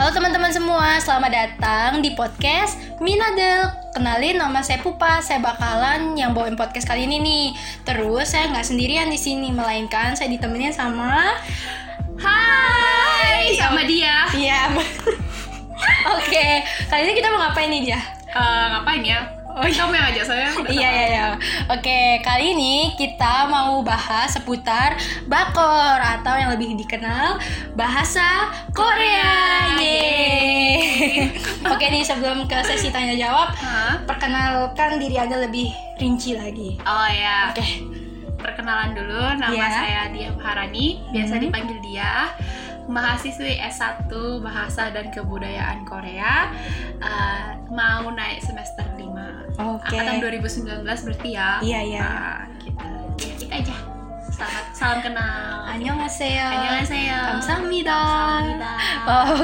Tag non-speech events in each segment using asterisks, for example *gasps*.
Halo teman-teman semua, selamat datang di podcast Minadel. Kenalin nama saya Pupa, saya bakalan yang bawain podcast kali ini nih. Terus saya nggak sendirian di sini, melainkan saya ditemenin sama Hai, sama dia. Iya. *laughs* Oke, kali ini kita mau ngapain nih dia? Eh, ngapain ya? Oh, kamu yang ngajak saya. *laughs* Iya iya iya. Oke, kali ini kita mau bahas seputar bakor atau yang lebih dikenal bahasa Korea. Yeay. *laughs* Oke nih sebelum ke sesi tanya jawab, perkenalkan diri Anda lebih rinci lagi. Oh ya, Oke. perkenalan dulu. Nama Iya. saya Dia Maharani, biasa Hmm. dipanggil Dia. Mahasiswi S1 Bahasa dan Kebudayaan Korea. Eh, mau naik semester 5. Oke. Angkatan 2019 berarti ya. Iya, iya. Nah, gitu. Ya, kita aja. Selamat salam kenal. Annyeonghaseyo. Annyeonghaseyo. Kamsahamnida. Kamsahamnida.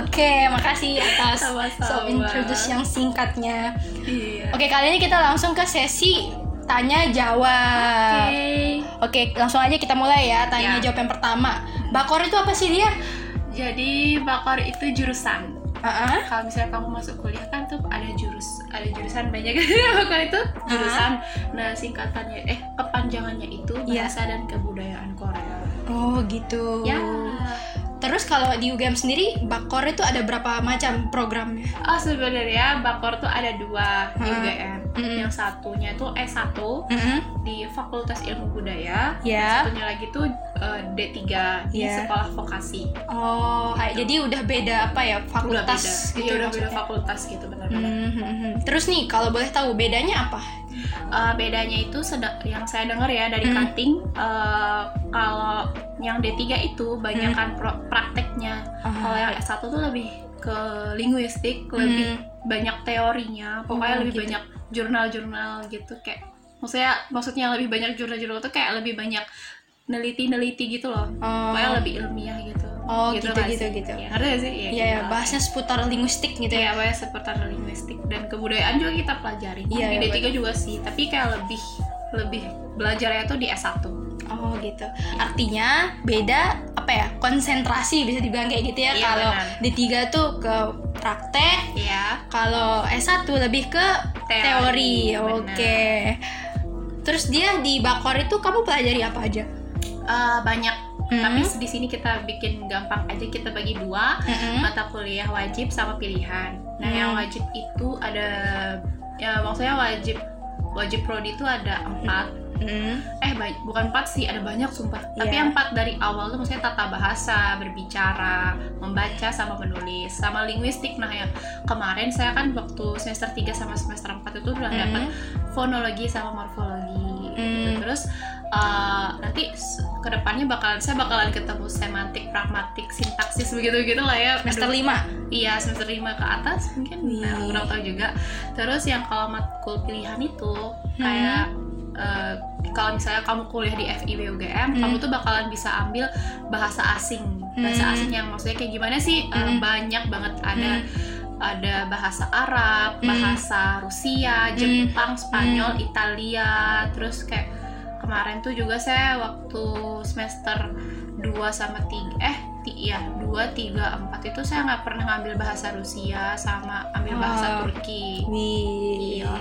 Oke, makasih atas Sama-sama. so introduce yang singkatnya. Iya. Oke, kali ini kita langsung ke sesi tanya jawab. Oke. Oke, langsung aja kita mulai ya. Tanya Ya. jawab yang pertama. Bakor itu apa sih dia? Jadi bakor itu jurusan. Heeh. Kalau misalnya kamu masuk kuliah kan tuh ada jurus, ada jurusan banyak. *laughs* bakor itu jurusan. Nah singkatannya, eh kepanjangannya itu Iya. bahasa dan kebudayaan Korea. Oh, gitu. Ya. Terus kalau di UGM sendiri, Bakor itu ada berapa macam programnya? Oh sebenarnya bakor tuh ada dua di Hmm. UGM. Mm-mm. Yang satunya tuh S1 Mm-mm. di Fakultas Ilmu Budaya. Ya. Satunya lagi tuh eh, D3 di Ya. Sekolah Vokasi. Oh, hai- jadi udah beda apa ya Udah fakultas beda. gitu Iya, udah beda fakultas gitu benar-benar. Hmm, hmm, hmm. Terus nih, kalau boleh tahu bedanya apa? Uh, bedanya itu seda- yang saya dengar ya dari Hmm. cutting uh, kalau yang D3 itu banyak kan pro- prakteknya kalau yang S1 tuh lebih ke linguistik lebih banyak teorinya pokoknya Oh, lebih gitu. banyak jurnal-jurnal gitu kayak maksudnya maksudnya lebih banyak jurnal-jurnal tuh kayak lebih banyak neliti-neliti gitu loh Oh, pokoknya lebih ilmiah gitu Oh, gitu, gitu, sih? gitu. ya, ngerti gak sih Iya, ya, ya, gitu. bahasnya seputar linguistik gitu Iya, ya. banyak seputar linguistik dan kebudayaan juga kita pelajari. Iya, di iya, D3 juga sih, tapi kayak lebih lebih belajarnya tuh di S1. Oh, gitu. Artinya beda apa ya? Konsentrasi bisa dibilang kayak gitu ya. Iya, kalau benar. D3 tuh ke praktek, Iya, kalau S1 lebih ke teori. Teori, Oke. Terus dia di Bakor itu kamu pelajari apa aja? Eh, banyak. Mhm. Tapi di sini kita bikin gampang aja kita bagi dua Mm-mm. mata kuliah wajib sama pilihan. Nah, Hmm. yang wajib itu ada ya maksudnya wajib wajib prodi itu ada empat Mm. eh ba- bukan empat sih ada banyak sumpah tapi Iya. yang empat dari awal tuh maksudnya tata bahasa berbicara membaca sama menulis sama linguistik nah yang kemarin saya kan waktu semester 3 sama semester 4 itu udah dapat Mm. fonologi sama morfologi gitu. Hmm. terus uh, nanti ke depannya bakalan saya bakalan ketemu semantik pragmatik sintaksis begitu gitu lah ya Semester 5. iya semester 5 ke atas mungkin Wih. nah, kurang tahu juga terus yang kalau matkul pilihan itu Hmm. kayak eh, kalau misalnya kamu kuliah di FIB UGM Hmm. kamu tuh bakalan bisa ambil bahasa asing bahasa Hmm. asing yang maksudnya kayak gimana sih Eh, Hmm. banyak banget ada Hmm. ada bahasa Arab, Hmm. bahasa Rusia, Jepang, Spanyol, Italia, terus kayak kemarin tuh juga saya waktu semester 2 sama 3 eh ti, ya 2 3 4 itu saya nggak pernah ngambil bahasa Rusia sama ambil bahasa Oh. Turki. Wih. Iya,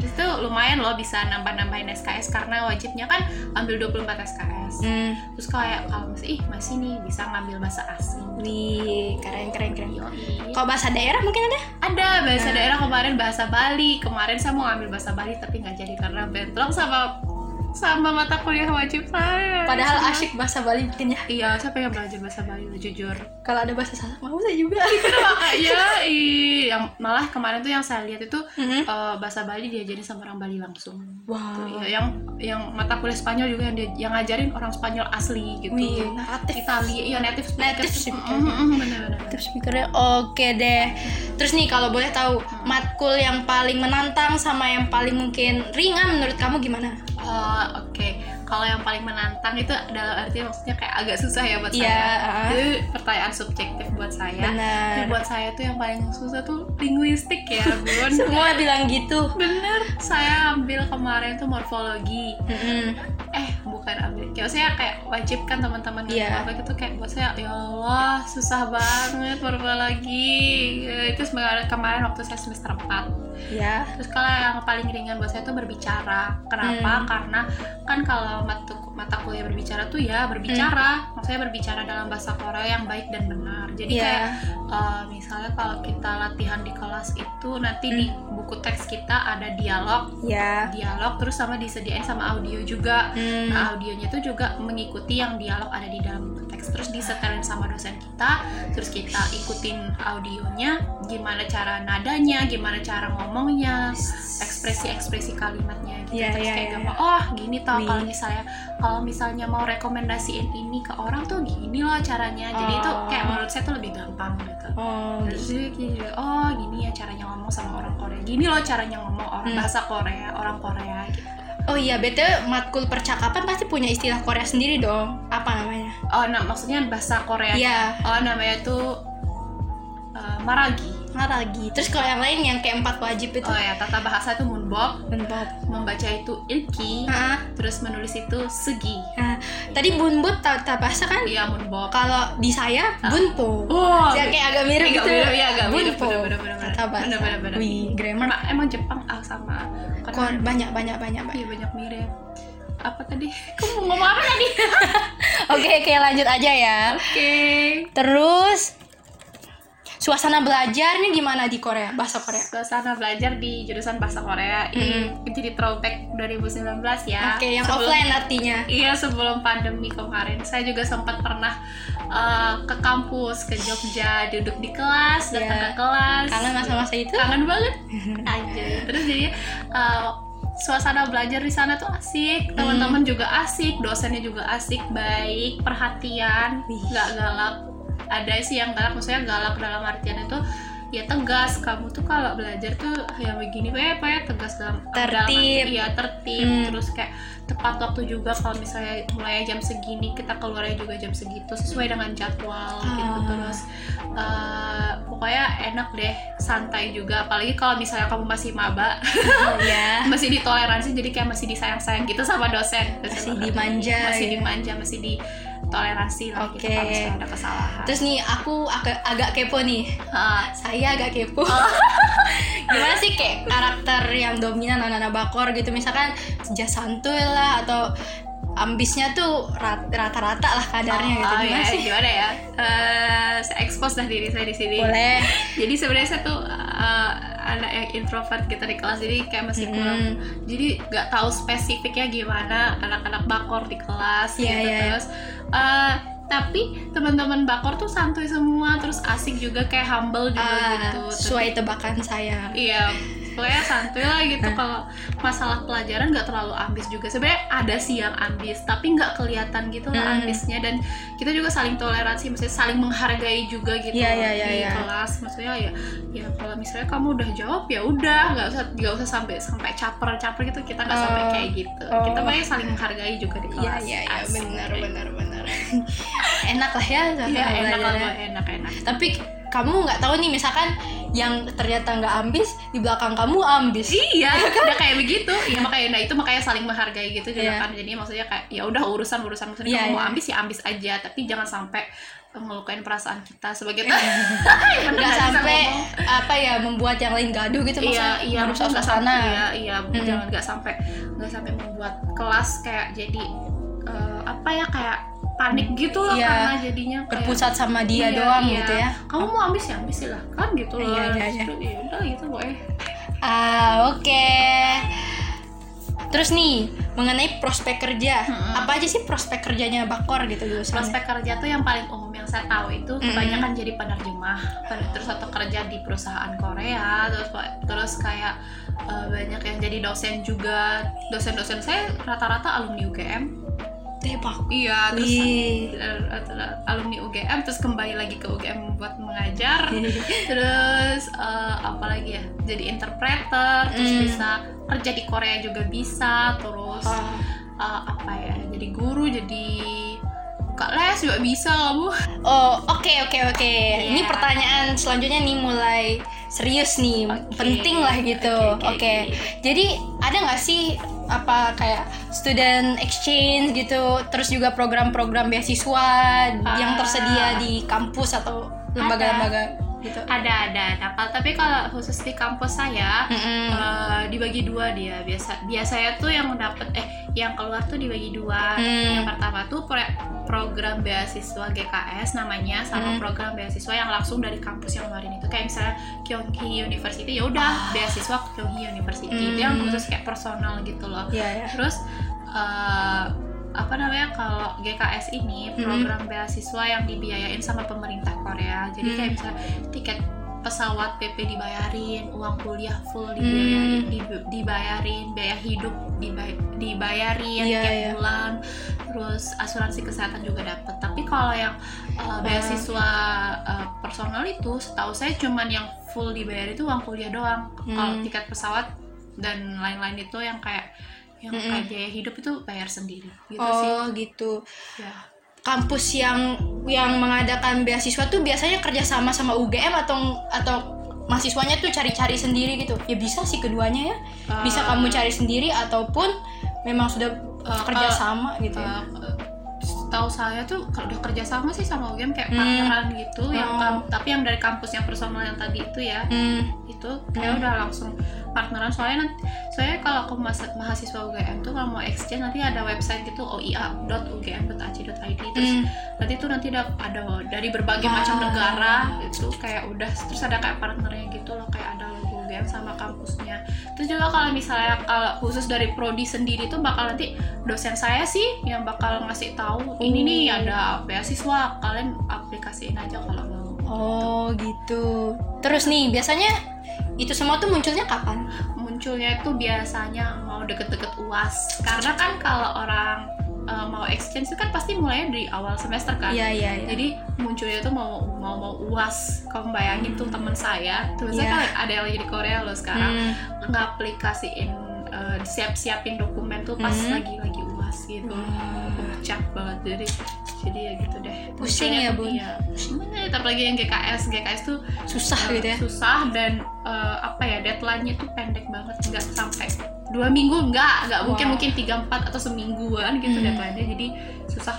itu lumayan loh bisa nambah-nambahin SKS karena wajibnya kan ambil 24 SKS. Hmm. Terus kayak kalau masih ih masih nih bisa ngambil bahasa asing. Wih, keren keren keren. Kalau bahasa daerah mungkin ada? Ada bahasa Nah. daerah kemarin bahasa Bali. Kemarin saya mau ngambil bahasa Bali tapi nggak jadi karena bentrok sama sama mata kuliah wajib saya. Padahal Sama- asyik bahasa Bali mungkin ya. Iya, saya pengen belajar bahasa Bali jujur. Kalau ada bahasa salah mau saya juga. *laughs* Makanya, ih, yang malah kemarin tuh yang saya lihat itu Hmm. eh, bahasa Bali diajarin sama orang Bali langsung. Wow. Tuh, iya, yang yang mata kuliah Spanyol juga yang dia yang ngajarin orang Spanyol asli gitu. Wih, native. Italia, iya native speaker. Native speaker. Mm, mm, mm, bener-bener. Terus speakernya oke deh. Terus nih kalau boleh tahu matkul yang paling menantang sama yang paling mungkin ringan menurut kamu gimana? Oh, oke. Kalau yang paling menantang itu dalam arti maksudnya kayak agak susah ya buat Iya, saya. ah. Itu pertanyaan subjektif buat saya. Tapi Benar. buat saya tuh yang paling susah tuh linguistik ya, Bun. *laughs* Semua bilang gitu. Bener. Saya ambil kemarin tuh morfologi. Mm-mm. Eh, bukan ambil kayak maksudnya kayak wajib kan teman-teman yeah. apa gitu kayak buat saya ya Allah susah banget berapa lagi. Ya, itu sebenarnya kemarin waktu saya semester 4 ya terus kalau yang paling ringan buat saya tuh berbicara. Kenapa? Hmm. karena kan kalau mata mata kuliah berbicara tuh ya berbicara. Maksudnya berbicara dalam bahasa Korea yang baik dan benar. Jadi Iya. kayak uh, misalnya kalau kita latihan di kelas itu nanti di buku teks kita ada dialog. Ya. Dialog terus sama disediain sama audio juga. Hmm. nah audionya tuh juga mengikuti yang dialog ada di dalam buku teks. Terus disetelin sama dosen kita. Terus kita ikutin audionya gimana cara nadanya gimana cara ngomongnya ekspresi-ekspresi kalimatnya gitu. Iya, terus iya, kayak iya, gampang oh gini tau Wih. kalau misalnya kalau misalnya mau rekomendasiin ini ke orang tuh gini loh caranya. Jadi itu Oh. kayak menurut saya tuh lebih gampang gitu. Oh Terus dia gini, oh gini ya caranya ngomong sama orang Korea gini loh caranya ngomong orang Hmm. bahasa Korea orang Korea gitu. Oh iya bete matkul percakapan pasti punya istilah Korea sendiri dong. Apa namanya? Oh nah maksudnya bahasa Korea. Iya. oh namanya tuh uh, maragi lagi. Terus kalau yang lain yang kayak empat wajib itu? Oh ya tata bahasa itu munbok bunbot membaca itu ilki. Ah. Terus menulis itu segi ah. tadi bunbut tata bahasa kan? Iya munbok kalau di saya bunpo. Oh ya kayak agak mirip agak gitu mirip, ya, agak mirip, bunpo. Bener, bener, tata bahasa. Bener, bener, bener. wih grammar. Emang, emang Jepang ah sama. Kor- banyak banyak banyak banyak. Iya banyak mirip. Apa tadi? *laughs* Kamu mau ngomong apa tadi? Oke oke lanjut aja ya. Oke. Terus suasana belajarnya gimana di Korea? Bahasa Korea? Suasana belajar di jurusan bahasa Korea. Ini jadi throwback 2019 ya. Oke yang Sebelum- offline artinya. Iya sebelum pandemi kemarin. Saya juga sempat pernah uh, ke kampus ke Jogja duduk di kelas datang Iya. ke kelas. Karena masa-masa itu? Kangen banget. *laughs* Aja terus jadi uh, suasana belajar di sana tuh asik. Teman-teman juga asik. Dosennya juga asik. Baik. Perhatian. Nggak galak ada sih yang galak maksudnya galak dalam artian itu ya tegas kamu tuh kalau belajar tuh ya begini pak ya tegas dalam dalam Tertib. iya tertib Hmm. terus kayak tepat waktu juga kalau misalnya mulai jam segini kita keluarnya juga jam segitu sesuai dengan jadwal gitu Ah. terus eh, pokoknya enak deh santai juga apalagi kalau misalnya kamu masih maba *laughs* ya *laughs* masih ditoleransi jadi kayak masih disayang-sayang gitu sama dosen Masih dimanja, masih ya. dimanja masih ditoleransi lah gitu Oke. kalau misalnya ada kesalahan. Terus nih aku agak agak kepo nih. Ah, saya agak kepo. *laughs* Gimana sih kayak karakter yang dominan anak-anak bakor gitu? Misalkan sejak santuy lah atau ambisnya tuh rat- rata-rata lah kadarnya gitu. Oh, gimana ya, sih? Gimana ya? Eh, saya expose dah diri saya di sini. Boleh. *laughs* Jadi sebenarnya saya tuh uh, anak yang introvert gitu di kelas jadi kayak masih Mm-mm. kurang jadi nggak tahu spesifiknya gimana anak-anak bakor di kelas Iya, gitu iya. terus uh, tapi teman-teman bakor tuh santuy semua terus asik juga kayak humble juga Ah, gitu sesuai tebakan saya iya pokoknya santuy lah gitu Nah. kalau masalah pelajaran nggak terlalu ambis juga sebenarnya ada sih yang ambis tapi nggak kelihatan gitu lah Hmm. ambisnya dan kita juga saling toleransi maksudnya saling menghargai juga gitu Iya, iya, iya, di iya. kelas maksudnya ya ya kalau misalnya kamu udah jawab ya udah nggak usah nggak usah sampai sampai caper caper gitu kita nggak sampai Oh. kayak gitu Oh. kita pokoknya saling menghargai juga di iya kelas iya iya Asik. benar benar benar *laughs* enak lah ya Iya, suasana enak lah enak enak tapi kamu nggak tahu nih misalkan yang ternyata nggak ambis di belakang kamu ambis Iya, *laughs* udah kayak begitu. Ya makanya nah itu makanya saling menghargai gitu juga Iya. kan. Jadi maksudnya kayak ya udah urusan urusan maksudnya Iya, kamu mau iya. ambis ya ambis aja, tapi jangan sampai ngelukain perasaan kita sebagai *laughs* nggak sampai apa ya membuat yang lain gaduh gitu iya maksudnya iya merusak nggak suasana sampai- iya iya Mm-mm. jangan nggak sampai nggak sampai membuat kelas kayak jadi eh, apa ya kayak panik gitu loh Iya. karena jadinya kayak berpusat sama dia Iya, doang iya. gitu ya kamu mau ambis ya ambis silahkan gitu loh Iya, iya, iya. Ya udah gitu boleh ah oke terus nih mengenai prospek kerja Mm-mm. apa aja sih prospek kerjanya bakor gitu jurusannya? prospek kerja tuh yang paling umum yang saya tahu itu Mm-mm. kebanyakan jadi penerjemah pen- terus atau kerja di perusahaan Korea terus terus kayak eh, banyak yang jadi dosen juga dosen-dosen saya rata-rata alumni UGM tebak iya terus eh, eh, alumni UGM terus kembali lagi ke UGM buat mengajar *laughs* terus eh, apa lagi ya jadi interpreter terus Mm. bisa kerja di Korea juga bisa terus Ah, eh, apa ya jadi guru jadi buka les juga bisa kamu oh oke oke oke ini Iya. pertanyaan selanjutnya nih mulai serius nih Oke. penting lah gitu Oke, oke oke, oke. jadi ada nggak sih apa kayak student exchange gitu terus juga program-program beasiswa yang tersedia di kampus atau lembaga-lembaga gitu ada ada Kal- tapi kalau khusus di kampus saya Mm-mm. eh, dibagi dua dia biasa biasanya tuh yang dapat eh yang keluar tuh dibagi dua Hmm. yang pertama tuh pro- program beasiswa GKS namanya sama Hmm. program beasiswa yang langsung dari kampus yang ngeluarin itu kayak misalnya Kyonghi University ya udah beasiswa Kyonghi University itu yang. Hmm. khusus kayak personal gitu loh Iya ya terus eh, apa namanya kalau GKS ini program beasiswa yang dibiayain sama pemerintah Korea jadi kayak Hmm. misalnya tiket pesawat PP dibayarin uang kuliah full dibayarin di- dibayarin biaya hidup dibay- dibayarin Iya, tiap iya. bulan terus asuransi kesehatan juga dapat tapi kalau yang uh, beasiswa uh, personal itu setahu saya cuman yang full dibayar itu uang kuliah doang kalau Hmm. tiket pesawat dan lain-lain itu yang kayak yang Mm-mm. kayak biaya hidup itu bayar sendiri gitu sih. oh gitu. Ya. Kampus yang yang mengadakan beasiswa tuh biasanya kerjasama sama UGM atau atau mahasiswanya tuh cari-cari sendiri gitu? Ya bisa sih keduanya ya. Bisa Uh, kamu cari sendiri ataupun memang sudah uh, kerjasama gitu ya? uh, tahu saya tuh kalau udah kerjasama sih sama UGM kayak Hmm. partneran gitu yang Oh. tapi yang dari kampus yang personal yang tadi itu ya. Hmm, itu Hmm. udah langsung partneran soalnya nanti soalnya kalau mas- mahasiswa UGM tuh kalau mau exchange nanti ada website gitu oia.ugm.ac.id terus hmm. nanti tuh nanti ada, ada dari berbagai Ah. macam negara itu kayak udah terus ada kayak partnernya gitu loh kayak ada logo UGM sama kampusnya terus juga kalau misalnya kalau khusus dari prodi sendiri tuh bakal nanti dosen saya sih yang bakal ngasih tahu ini nih Oh. ada beasiswa kalian aplikasiin aja kalau mau oh gitu terus nih biasanya itu semua tuh munculnya kapan munculnya itu biasanya mau deket-deket uas karena kan kalau orang uh, mau exchange itu kan pasti mulainya dari awal semester kan iya iya iya jadi munculnya tuh mau mau mau uas kamu bayangin tuh teman saya tuh Iya. saya kan ada yang lagi di Korea loh sekarang Hmm. ngaplikasiin uh, siap-siapin dokumen tuh pas Hmm. lagi lagi uas gitu Wah. cap banget jadi jadi ya gitu deh. Pusing ya, Bun? iya pusing banget. Apalagi yang GKS GKS tuh susah uh, gitu ya? susah dan uh, apa ya deadline-nya tuh pendek banget. Nggak sampai dua minggu nggak. Nggak mungkin Wow. mungkin tiga empat atau semingguan gitu Hmm. deadline-nya. Jadi susah.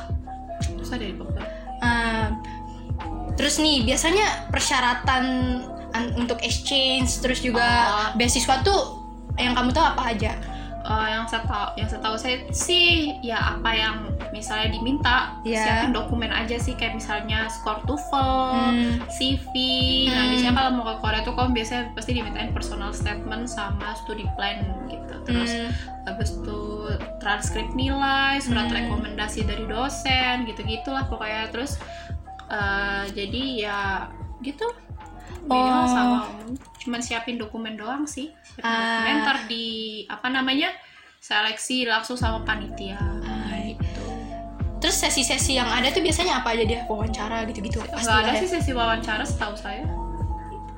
Susah dari pokoknya. Ah, terus nih biasanya persyaratan an- untuk exchange terus juga Oh. beasiswa tuh yang kamu tahu apa aja Uh, yang saya tahu yang saya tahu saya sih ya apa yang misalnya diminta Iya. siapin dokumen aja sih kayak misalnya skor TOEFL, Hmm. CV. Nah, Hmm. biasanya kalau mau ke Korea tuh kamu biasanya pasti dimintain personal statement sama studi plan gitu. Terus Hmm. habis itu transkrip nilai, surat Hmm. rekomendasi dari dosen, gitu-gitulah pokoknya. Terus uh, jadi ya gitu. Oh. Sama. Cuman siapin dokumen doang sih. Siapin Ah. dokumen ntar di apa namanya? seleksi langsung sama panitia Ah, gitu. terus sesi-sesi yang ada tuh biasanya apa aja dia wawancara gitu-gitu pasti Nggak ada sih sesi wawancara setahu saya.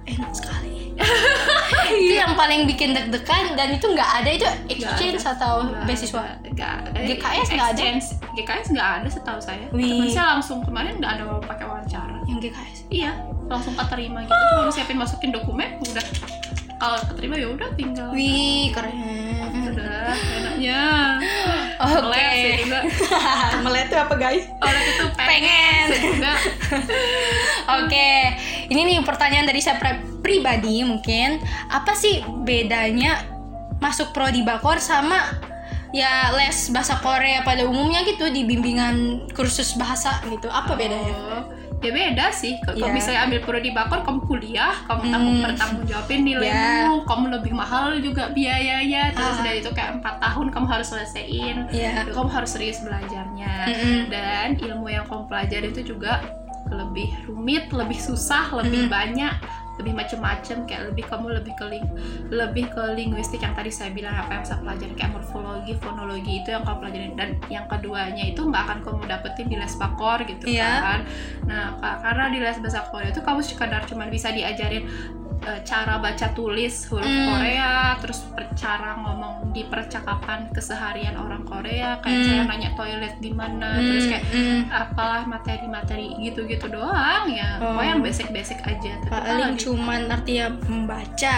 enak sekali *laughs* itu yang paling bikin deg-degan dan itu nggak ada itu exchange atau Nggak beasiswa ada, nggak ada. GKS nggak ada? GKS nggak ada setahu saya. Wih. Saya langsung kemarin nggak ada pakai wawancara. yang GKS Iya, langsung keterima gitu. Cuma siapin masukin dokumen, udah. Kalau keterima ya udah tinggal. wih keren Udah, enaknya. *gasps* oke juga. *laughs* melet tuh apa guys Orang itu pengen, *laughs* Pengen. juga. *laughs* Oke, ini nih pertanyaan dari saya pri- pribadi mungkin apa sih bedanya masuk prodi bakor sama ya les bahasa Korea pada umumnya gitu di bimbingan kursus bahasa gitu apa bedanya? Oh, ya beda sih. Kalau Iya. misalnya ambil prodi bakor, kamu kuliah, kamu tanggung Hmm. bertanggung jawabin nilaimu, kamu lebih mahal juga biayanya. Terus Ah. dari itu kayak empat tahun kamu harus selesaiin. Iya. kamu harus serius belajarnya Mm-mm. dan ilmu yang kamu pelajari itu juga lebih rumit, lebih susah, lebih Mm. banyak, lebih macem-macem kayak lebih kamu lebih ke ling- lebih ke linguistik yang tadi saya bilang apa yang saya pelajari kayak morfologi, fonologi itu yang kamu pelajarin dan yang keduanya itu nggak akan kamu dapetin di les bakor gitu Iya. kan. Nah, ka- karena di les bahasa Korea itu kamu sekadar cuma bisa diajarin eh, cara baca tulis huruf Mm. Korea, terus cara ngomong di percakapan keseharian orang Korea, kayak Mm. saya nanya toilet di mana, Hmm, terus kayak hmm. apalah materi-materi gitu-gitu doang ya, Oh. pokoknya yang basic-basic aja. Tapi paling cuman artinya membaca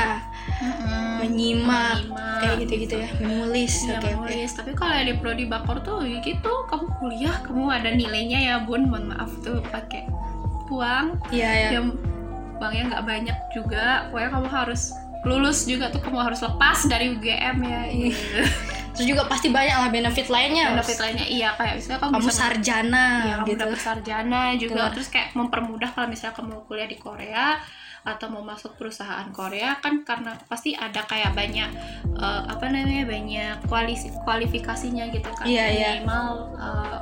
menyimak, Menyimak, kayak gitu-gitu ya, menulis. Iya, Oke, oke. menulis. Tapi kalau yang di prodi bakor tuh ya gitu, kamu kuliah, kamu ada nilainya ya bun, mohon maaf tuh pakai uang Iya, ya. yang uangnya nggak banyak juga, pokoknya kamu harus lulus juga tuh kamu harus lepas dari UGM ya. Iya. Terus juga pasti banyak lah benefit lainnya. Benefit lainnya iya kayak misalnya kamu, Kamu bisa sarjana Iya, kamu gitu. dapet sarjana juga Betul. terus kayak mempermudah kalau misalnya kamu kuliah di Korea atau mau masuk perusahaan Korea kan karena pasti ada kayak banyak eh, apa namanya banyak kualisi kualifikasinya gitu kan Iya, iya. minimal eh,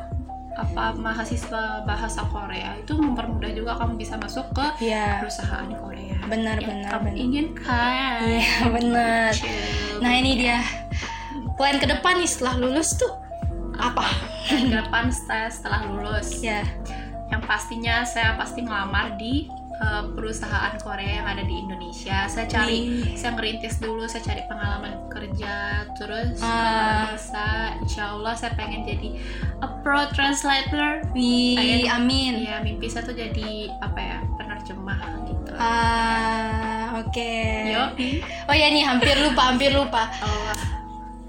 apa mahasiswa bahasa Korea itu mempermudah juga kamu bisa masuk ke Iya. perusahaan Korea Benar, yang benar, kamu benar. inginkan Iya, *laughs* benar. Cuk. Nah, ini dia. Plan ke depan nih setelah lulus tuh apa? Dan ke depan setelah, setelah lulus Ya. yang pastinya saya pasti ngelamar di uh, perusahaan Korea yang ada di Indonesia. Saya cari, Wih. saya ngerintis dulu, saya cari pengalaman kerja, terus kalau bisa, insya Allah saya pengen jadi a pro translator. Wih, amin. Ya mimpi saya tuh jadi apa ya penerjemah gitu. Ah, oke. Yo. Oh ya nih, hampir lupa, hampir lupa. Oh,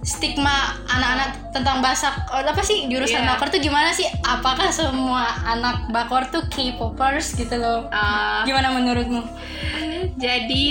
Stigma anak-anak tentang bahasa oh, apa sih jurusan Iya. bakor tuh gimana sih? Apakah semua anak bakor tuh K-popers gitu loh? uh, Gimana menurutmu? jadi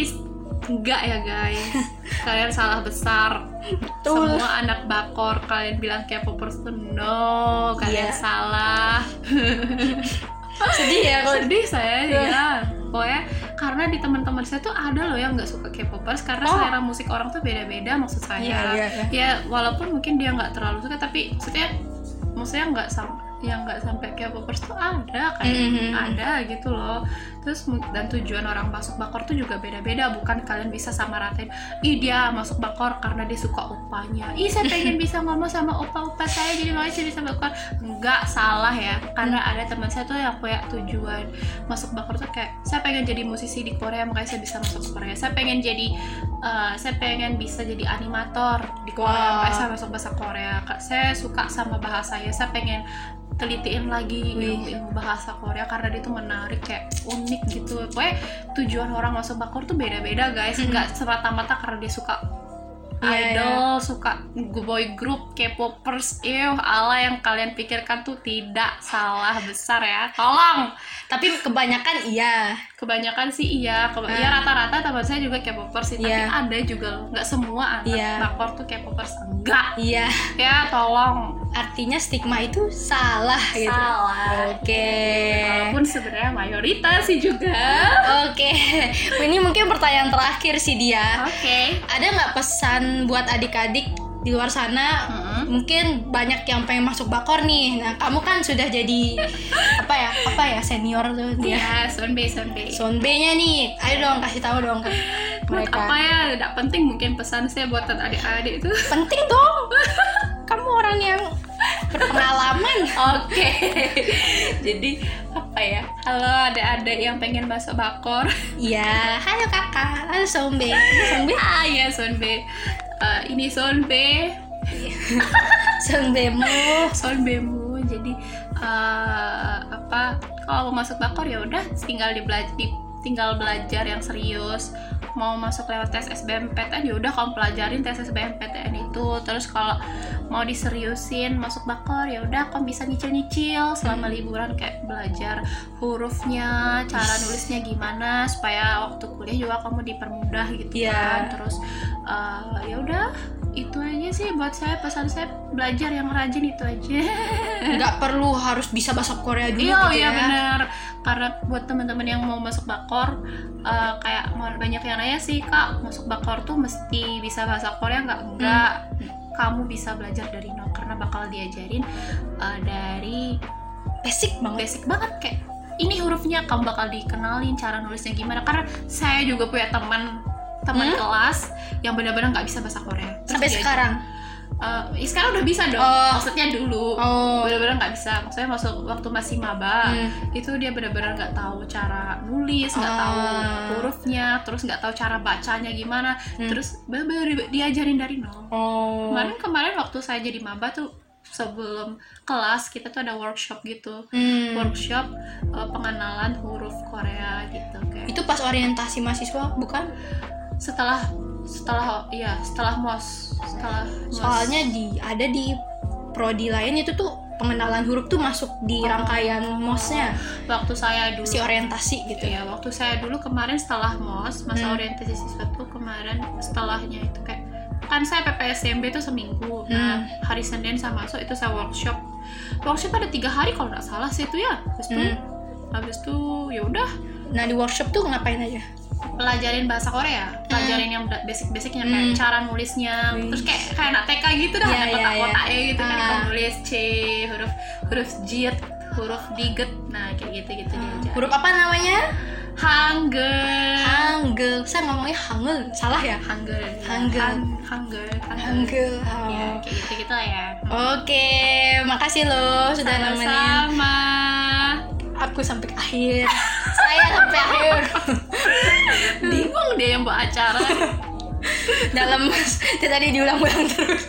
enggak ya guys, *laughs* kalian salah besar. Betul. Semua anak bakor kalian bilang K-popers tuh no, kalian Iya. salah. *laughs* Sedih ya kalau sedih saya ya *laughs* pokoknya karena di teman-teman saya tuh ada loh yang nggak suka K-popers karena Oh. selera musik orang tuh beda-beda maksud saya Iya, iya, iya. ya walaupun mungkin dia nggak terlalu suka tapi maksudnya maksudnya nggak sam yang nggak sampai K-popers tuh ada kayak Mhm. ada gitu loh. Terus dan tujuan orang masuk bakor tuh juga beda-beda. Bukan kalian bisa sama ratain ih dia masuk bakor karena dia suka opanya ih saya pengen bisa ngomong sama opa-opa saya jadi makanya saya bisa bakor. Nggak salah ya. Karena Hmm. ada teman saya tuh yang punya tujuan masuk bakor tuh kayak saya pengen jadi musisi di Korea makanya saya bisa masuk Korea. Saya pengen jadi eh, saya pengen bisa jadi animator di Korea Wah. makanya saya masuk bahasa Korea. Saya suka sama bahasanya saya pengen telitiin lagi Wih. ilmu-ilmu bahasa Korea karena dia tuh menarik kayak unik gitu pokoknya tujuan orang masuk bakor tuh beda-beda guys Mhm. nggak semata-mata karena dia suka Iya, idol suka boy group K-popers ew ala yang kalian pikirkan tuh tidak salah besar ya tolong tapi kebanyakan iya. kebanyakan sih iya Keba- Ah. ya rata-rata teman saya juga K-popers sih tapi Iya. ada juga loh nggak semua anak Iya. bakor tuh K-popers enggak Iya, ya tolong. Artinya stigma itu salah gitu. salah. Oke. walaupun sebenarnya mayoritas sih juga. Oke, ini mungkin pertanyaan terakhir sih dia. oke. Ada nggak pesan buat adik-adik di luar sana? Mm-mm. Mungkin banyak yang pengen masuk bakor nih. Nah, kamu kan sudah jadi *laughs* apa ya? Apa ya senior tuh dia. ya sonbe sonbe Sonbe-nya nih, ayo dong kasih tahu dong mereka. apa ya tidak penting mungkin pesan saya buat adik-adik itu Penting dong. *laughs* Kamu orang yang berpengalaman. Oke, jadi apa ya? Halo adik-adik yang pengen masuk bakor. Iya, halo kakak, halo Sonbe. Sonbe, *laughs* Ah ya Sonbe, Eh, ini Sonbe, *laughs* Sonbemu. Sonbemu. Jadi eh, apa? Kalau mau masuk bakor ya udah tinggal di tinggal belajar yang serius. Mau masuk lewat tes SBMPTN ya udah kamu pelajarin tes SBMPTN itu. Terus kalau mau diseriusin masuk bakor ya udah kamu bisa nyicil-nyicil selama liburan kayak belajar hurufnya, cara nulisnya gimana supaya waktu kuliah juga kamu dipermudah gitu Iya. kan. Terus eh, ya udah itu aja sih buat saya pesan saya belajar yang rajin itu aja. *laughs* Nggak perlu harus bisa bahasa Korea dulu Iya gitu iya ya. benar. Karena buat teman-teman yang mau masuk bakor eh, kayak banyak yang nanya sih kak masuk bakor tuh mesti bisa bahasa Korea nggak? Enggak. Kamu bisa belajar dari nol karena bakal diajarin eh, dari Basic banget. basic banget kayak ini hurufnya kamu bakal dikenalin cara nulisnya gimana karena saya juga punya teman teman Hmm? kelas yang benar-benar nggak bisa bahasa Korea Terus Sampai sekarang. Eh, sekarang udah bisa dong Oh. maksudnya dulu Oh. benar-benar nggak bisa maksudnya masuk waktu masih maba Hmm. itu dia benar-benar nggak tahu cara nulis nggak tahu Ah. hurufnya terus nggak tahu cara bacanya gimana Hmm. terus benar-benar diajarin dari nol Oh. kemarin kemarin waktu saya jadi maba tuh sebelum kelas kita tuh ada workshop gitu Hmm. workshop eh, pengenalan huruf Korea gitu kayak Itu pas orientasi mahasiswa bukan? Setelah setelah iya setelah mos setelah mos. Soalnya di ada di prodi lain itu tuh pengenalan huruf tuh masuk di Oh. rangkaian mosnya waktu saya dulu si orientasi gitu. Iya, waktu saya dulu kemarin setelah MOS, masa Hmm. orientasi siswa tuh kemarin setelahnya itu kayak kan saya PPSMB tuh seminggu. Nah, Hmm. hari Senin saya masuk itu saya workshop. Workshop ada tiga hari kalau nggak salah sih itu ya. Habis itu, Hmm. habis itu ya udah Nah di workshop tuh ngapain aja? pelajarin bahasa Korea, pelajarin yang basic-basicnya kayak Hmm. cara nulisnya, Wih. terus kayak kayak anak TK gitu dah, Iya, ada iya, kotak-kotaknya gitu kan, Ah. nulis C, huruf huruf jit, huruf diget, nah kayak gitu gitu diajar. Huruf apa namanya? Hangul. Hangul. Saya ngomongnya hangul, salah ya? Hangul. Hangul. Han- Hangul. Hangul. Ya, Oh. kayak gitu-gitu lah ya. Oke, makasih loh sudah nemenin Sama-sama. Aku sampai akhir. Saya sampai akhir. *laughs* Bingung dia yang buat acara. Dalam *laughs* tadi diulang-ulang terus.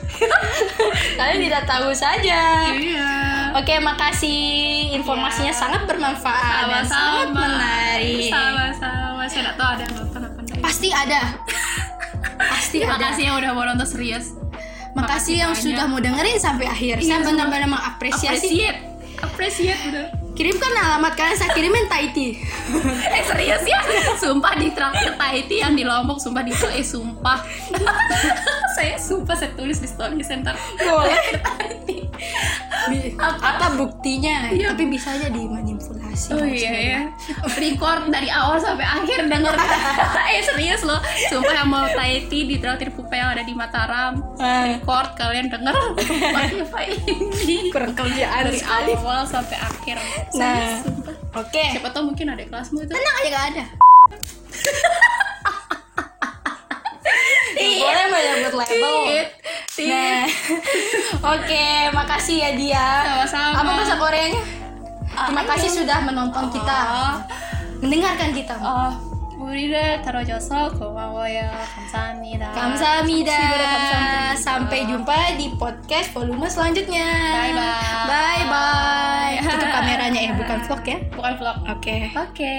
*laughs* Kalian tidak tahu saja. Iya. Oke, makasih. Informasinya Ya. sangat bermanfaat dan sangat menarik. Sama-sama. Saya nggak tahu ada apa enggak. Pasti ada. Pasti ada. Makasih yang udah mau nonton serius. Makasih yang banyak. sudah mau dengerin sampai akhir. Iya, Saya sama. benar-benar mengapresiasi. Appreciate. Appreciate. Kirimkan alamat kalian, saya kirimin Taiti. *laughs* Eh serius ya? Sumpah di traktir Tahiti yang di Lombok Sumpah di eh sumpah *laughs* Saya sumpah saya tulis di story center Boleh. Tahiti Apa buktinya? Iya. Tapi bisa aja dimanipulasi. Oh iya ya Record dari awal sampai akhir denger *laughs* Eh serius loh Sumpah yang mau Tahiti di traktir Pupe yang ada di Mataram Ah, Record kalian denger file ini kurang kerjaan Dari awal sampai akhir Nah. Oke. Siapa tau mungkin ada kelasmu itu Tenang aja gak ada. *laughs* Boleh menyebut label Tit, tit. Nah, *laughs* oke, makasih ya dia. Sama-sama. Apa bahasa Koreanya? Terima Ah, kasih ayo. sudah menonton kita, mendengarkan kita. 어, 우리를 들어줘서 고마워요. 감사합니다. Kamsahamnida. 감사합니다. Sampai jumpa di podcast volume selanjutnya. Bye-bye. Bye bye. Tutup kameranya *laughs* ya, bukan vlog ya. bukan vlog. Oke. Oke.